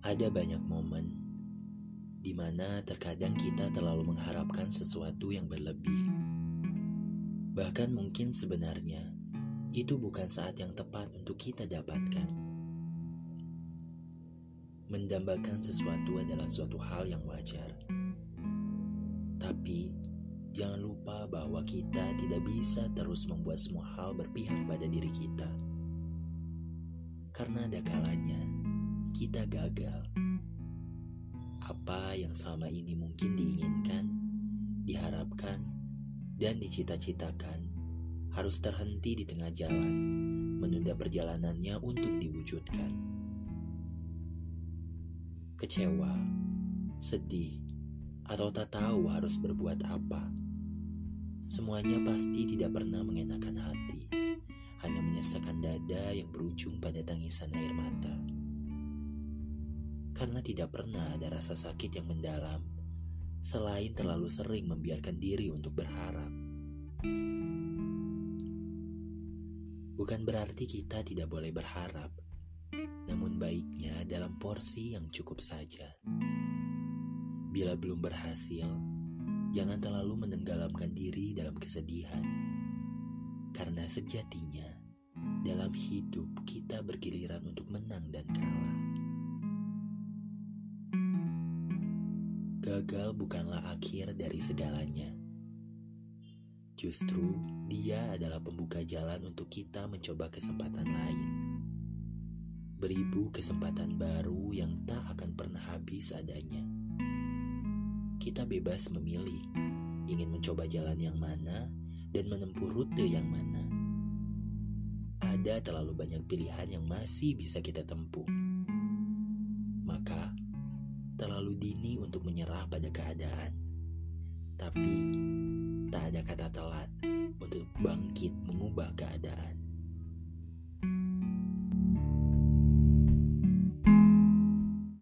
Ada banyak momen di mana terkadang kita terlalu mengharapkan sesuatu yang berlebih. Bahkan mungkin sebenarnya itu bukan saat yang tepat untuk kita dapatkan. Mendambakan sesuatu adalah suatu hal yang wajar. Tapi jangan lupa bahwa kita tidak bisa terus membuat semua hal berpihak pada diri kita. Karena ada kalanya kita gagal. Apa yang selama ini mungkin diinginkan, diharapkan, dan dicita-citakan harus terhenti di tengah jalan, menunda perjalanannya untuk diwujudkan. Kecewa, sedih, atau tak tahu harus berbuat apa. Semuanya pasti tidak pernah mengenakan hati, hanya menyesakan dada yang berujung pada tangisan air mata karena tidak pernah ada rasa sakit yang mendalam selain terlalu sering membiarkan diri untuk berharap. Bukan berarti kita tidak boleh berharap, namun baiknya dalam porsi yang cukup saja. Bila belum berhasil, jangan terlalu menenggelamkan diri dalam kesedihan, karena sejatinya dalam hidup kita bergiliran untuk menang dan kalah. Gagal bukanlah akhir dari segalanya. Justru dia adalah pembuka jalan untuk kita mencoba kesempatan lain. Beribu kesempatan baru yang tak akan pernah habis adanya. Kita bebas memilih ingin mencoba jalan yang mana dan menempuh rute yang mana. Ada terlalu banyak pilihan yang masih bisa kita tempuh. Maka, terlalu dini untuk menyerah pada keadaan. Tapi, tak ada kata telat untuk bangkit mengubah